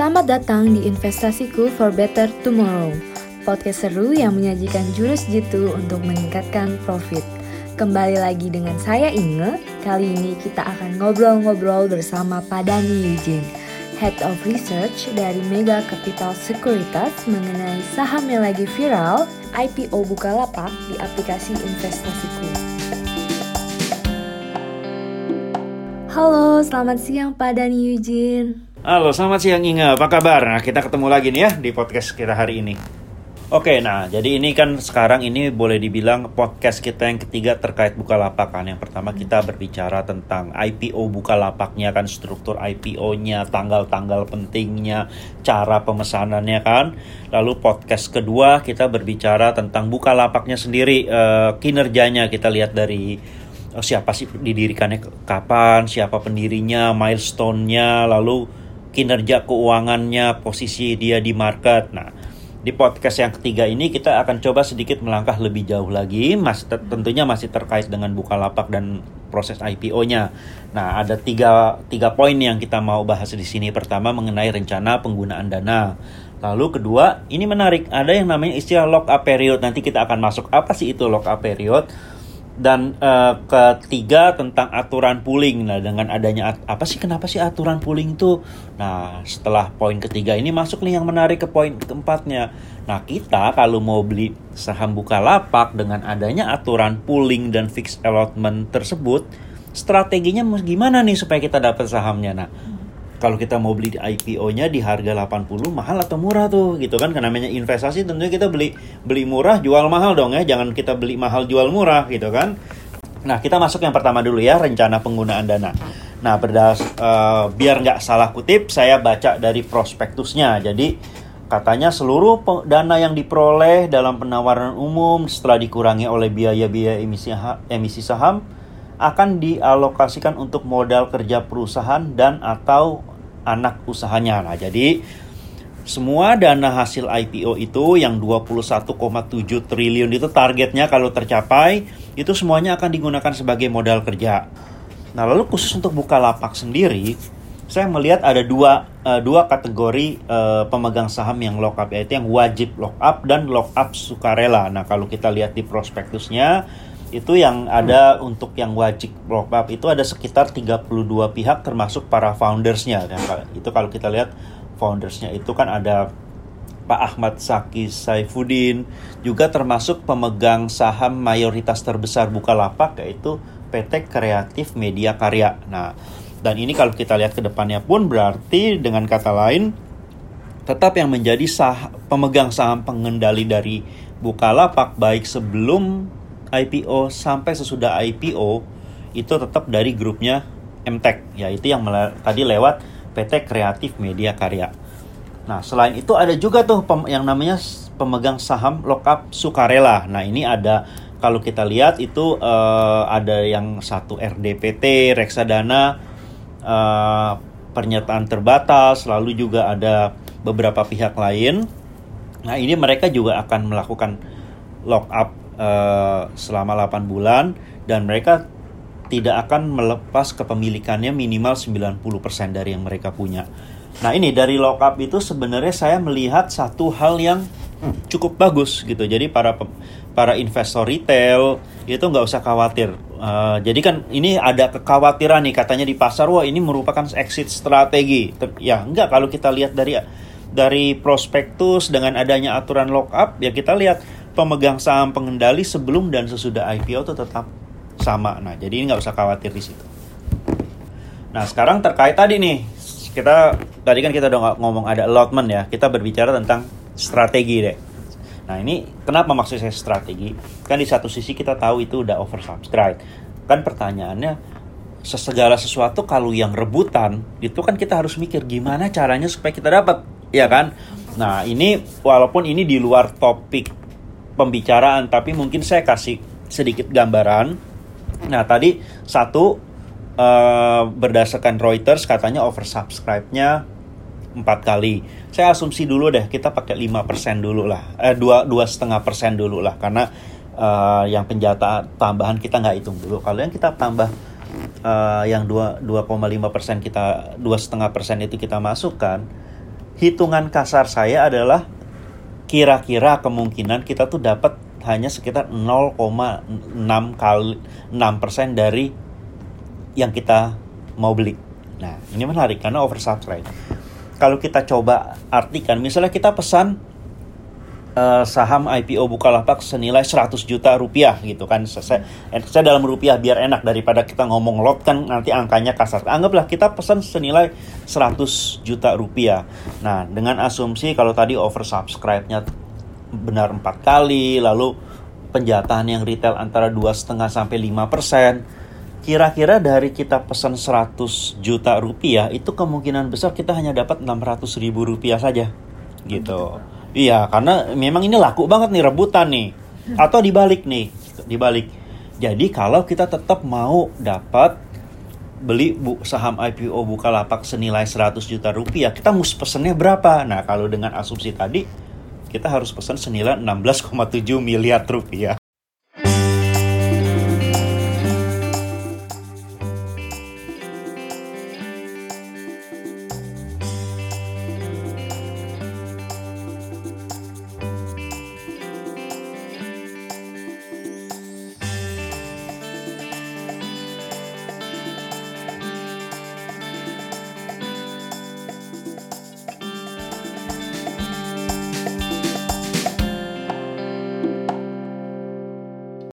Selamat datang di Investasiku for Better Tomorrow, podcast seru yang menyajikan jurus jitu untuk meningkatkan profit. Kembali lagi dengan saya Inge, kali ini kita akan ngobrol-ngobrol bersama Padani Eugene, Head of Research dari Mega Capital Securitas mengenai saham yang lagi viral, IPO Bukalapak di aplikasi Investasiku. Halo, selamat siang Pak Dani Eugene. Halo, selamat siang Inga. Apa kabar? Nah, kita ketemu lagi nih ya di podcast kita hari ini. Oke, nah jadi ini kan sekarang ini boleh dibilang podcast kita yang ketiga terkait Bukalapak kan. Yang pertama kita berbicara tentang IPO Bukalapaknya kan, struktur IPO-nya, tanggal-tanggal pentingnya, cara pemesanannya kan. Lalu podcast kedua kita berbicara tentang Bukalapaknya sendiri, uh, kinerjanya kita lihat dari oh, siapa sih didirikannya kapan, siapa pendirinya, milestone-nya, lalu kinerja keuangannya, posisi dia di market. Nah, di podcast yang ketiga ini kita akan coba sedikit melangkah lebih jauh lagi, mas tentunya masih terkait dengan Bukalapak dan proses IPO-nya. Nah, ada tiga, tiga poin yang kita mau bahas di sini. Pertama mengenai rencana penggunaan dana. Lalu kedua, ini menarik, ada yang namanya istilah lock up period. Nanti kita akan masuk apa sih itu lock up period dan uh, ketiga tentang aturan pooling. Nah, dengan adanya apa sih kenapa sih aturan pooling itu? Nah, setelah poin ketiga ini masuk nih yang menarik ke poin keempatnya. Nah, kita kalau mau beli saham Bukalapak dengan adanya aturan pooling dan fixed allotment tersebut, strateginya gimana nih supaya kita dapat sahamnya? Nah, kalau kita mau beli IPO-nya di harga 80 mahal atau murah tuh gitu kan? Karena namanya investasi tentunya kita beli beli murah jual mahal dong ya. Jangan kita beli mahal jual murah gitu kan? Nah kita masuk yang pertama dulu ya rencana penggunaan dana. Nah berdas uh, biar nggak salah kutip saya baca dari prospektusnya. Jadi katanya seluruh dana yang diperoleh dalam penawaran umum setelah dikurangi oleh biaya-biaya emisi emisi saham akan dialokasikan untuk modal kerja perusahaan dan atau anak usahanya. Nah, jadi semua dana hasil IPO itu yang 21,7 triliun itu targetnya kalau tercapai itu semuanya akan digunakan sebagai modal kerja. Nah, lalu khusus untuk Bukalapak sendiri, saya melihat ada dua uh, dua kategori uh, pemegang saham yang lock up yaitu yang wajib lock up dan lock up sukarela. Nah, kalau kita lihat di prospektusnya itu yang ada hmm. untuk yang wajib lock up itu ada sekitar 32 pihak termasuk para foundersnya itu kalau kita lihat foundersnya itu kan ada Pak Ahmad Saki Saifuddin juga termasuk pemegang saham mayoritas terbesar Bukalapak yaitu PT Kreatif Media Karya. Nah, dan ini kalau kita lihat ke depannya pun berarti dengan kata lain tetap yang menjadi sah pemegang saham pengendali dari Bukalapak baik sebelum IPO sampai sesudah IPO itu tetap dari grupnya MTech yaitu yang tadi lewat PT Kreatif Media Karya. Nah, selain itu ada juga tuh yang namanya pemegang saham lockup sukarela. Nah, ini ada kalau kita lihat itu uh, ada yang satu RDPT, Reksadana, uh, pernyataan terbatas, lalu juga ada beberapa pihak lain. Nah, ini mereka juga akan melakukan lockup uh, selama 8 bulan dan mereka tidak akan melepas kepemilikannya minimal 90% dari yang mereka punya. Nah ini dari lockup itu sebenarnya saya melihat satu hal yang cukup bagus gitu. Jadi para para investor retail itu nggak usah khawatir. Uh, jadi kan ini ada kekhawatiran nih katanya di pasar wah ini merupakan exit strategi. Ya enggak kalau kita lihat dari dari prospektus dengan adanya aturan lockup ya kita lihat pemegang saham pengendali sebelum dan sesudah IPO itu tetap sama. Nah, jadi ini nggak usah khawatir di situ. Nah, sekarang terkait tadi nih, kita tadi kan kita udah ngomong ada allotment ya, kita berbicara tentang strategi deh. Nah, ini kenapa maksud saya strategi? Kan di satu sisi kita tahu itu udah oversubscribe. Kan pertanyaannya, sesegala sesuatu kalau yang rebutan, itu kan kita harus mikir gimana caranya supaya kita dapat, ya kan? Nah, ini walaupun ini di luar topik pembicaraan, tapi mungkin saya kasih sedikit gambaran. Nah, tadi satu uh, berdasarkan Reuters katanya oversubscribe-nya empat kali. Saya asumsi dulu deh kita pakai 5% dulu lah. Eh dua dua setengah persen dulu lah karena uh, yang penjata tambahan kita nggak hitung dulu. Kalau yang kita tambah uh, yang dua dua koma lima persen kita dua setengah persen itu kita masukkan hitungan kasar saya adalah kira-kira kemungkinan kita tuh dapat hanya sekitar 0,6 kali 6% dari yang kita mau beli. Nah, ini menarik karena oversubscribe. Kalau kita coba artikan, misalnya kita pesan uh, saham IPO Bukalapak senilai 100 juta rupiah gitu kan. Saya, saya dalam rupiah biar enak daripada kita ngomong lot kan nanti angkanya kasar. Anggaplah kita pesan senilai 100 juta rupiah. Nah, dengan asumsi kalau tadi oversubscribe-nya benar empat kali, lalu penjatahan yang retail antara dua setengah sampai 5 persen, kira-kira dari kita pesan 100 juta rupiah itu kemungkinan besar kita hanya dapat 600 ribu rupiah saja gitu. Iya, karena memang ini laku banget nih rebutan nih. Atau dibalik nih, dibalik. Jadi kalau kita tetap mau dapat beli bu, saham IPO Bukalapak senilai 100 juta rupiah, kita mesti pesennya berapa? Nah, kalau dengan asumsi tadi, kita harus pesan senilai 16,7 miliar rupiah.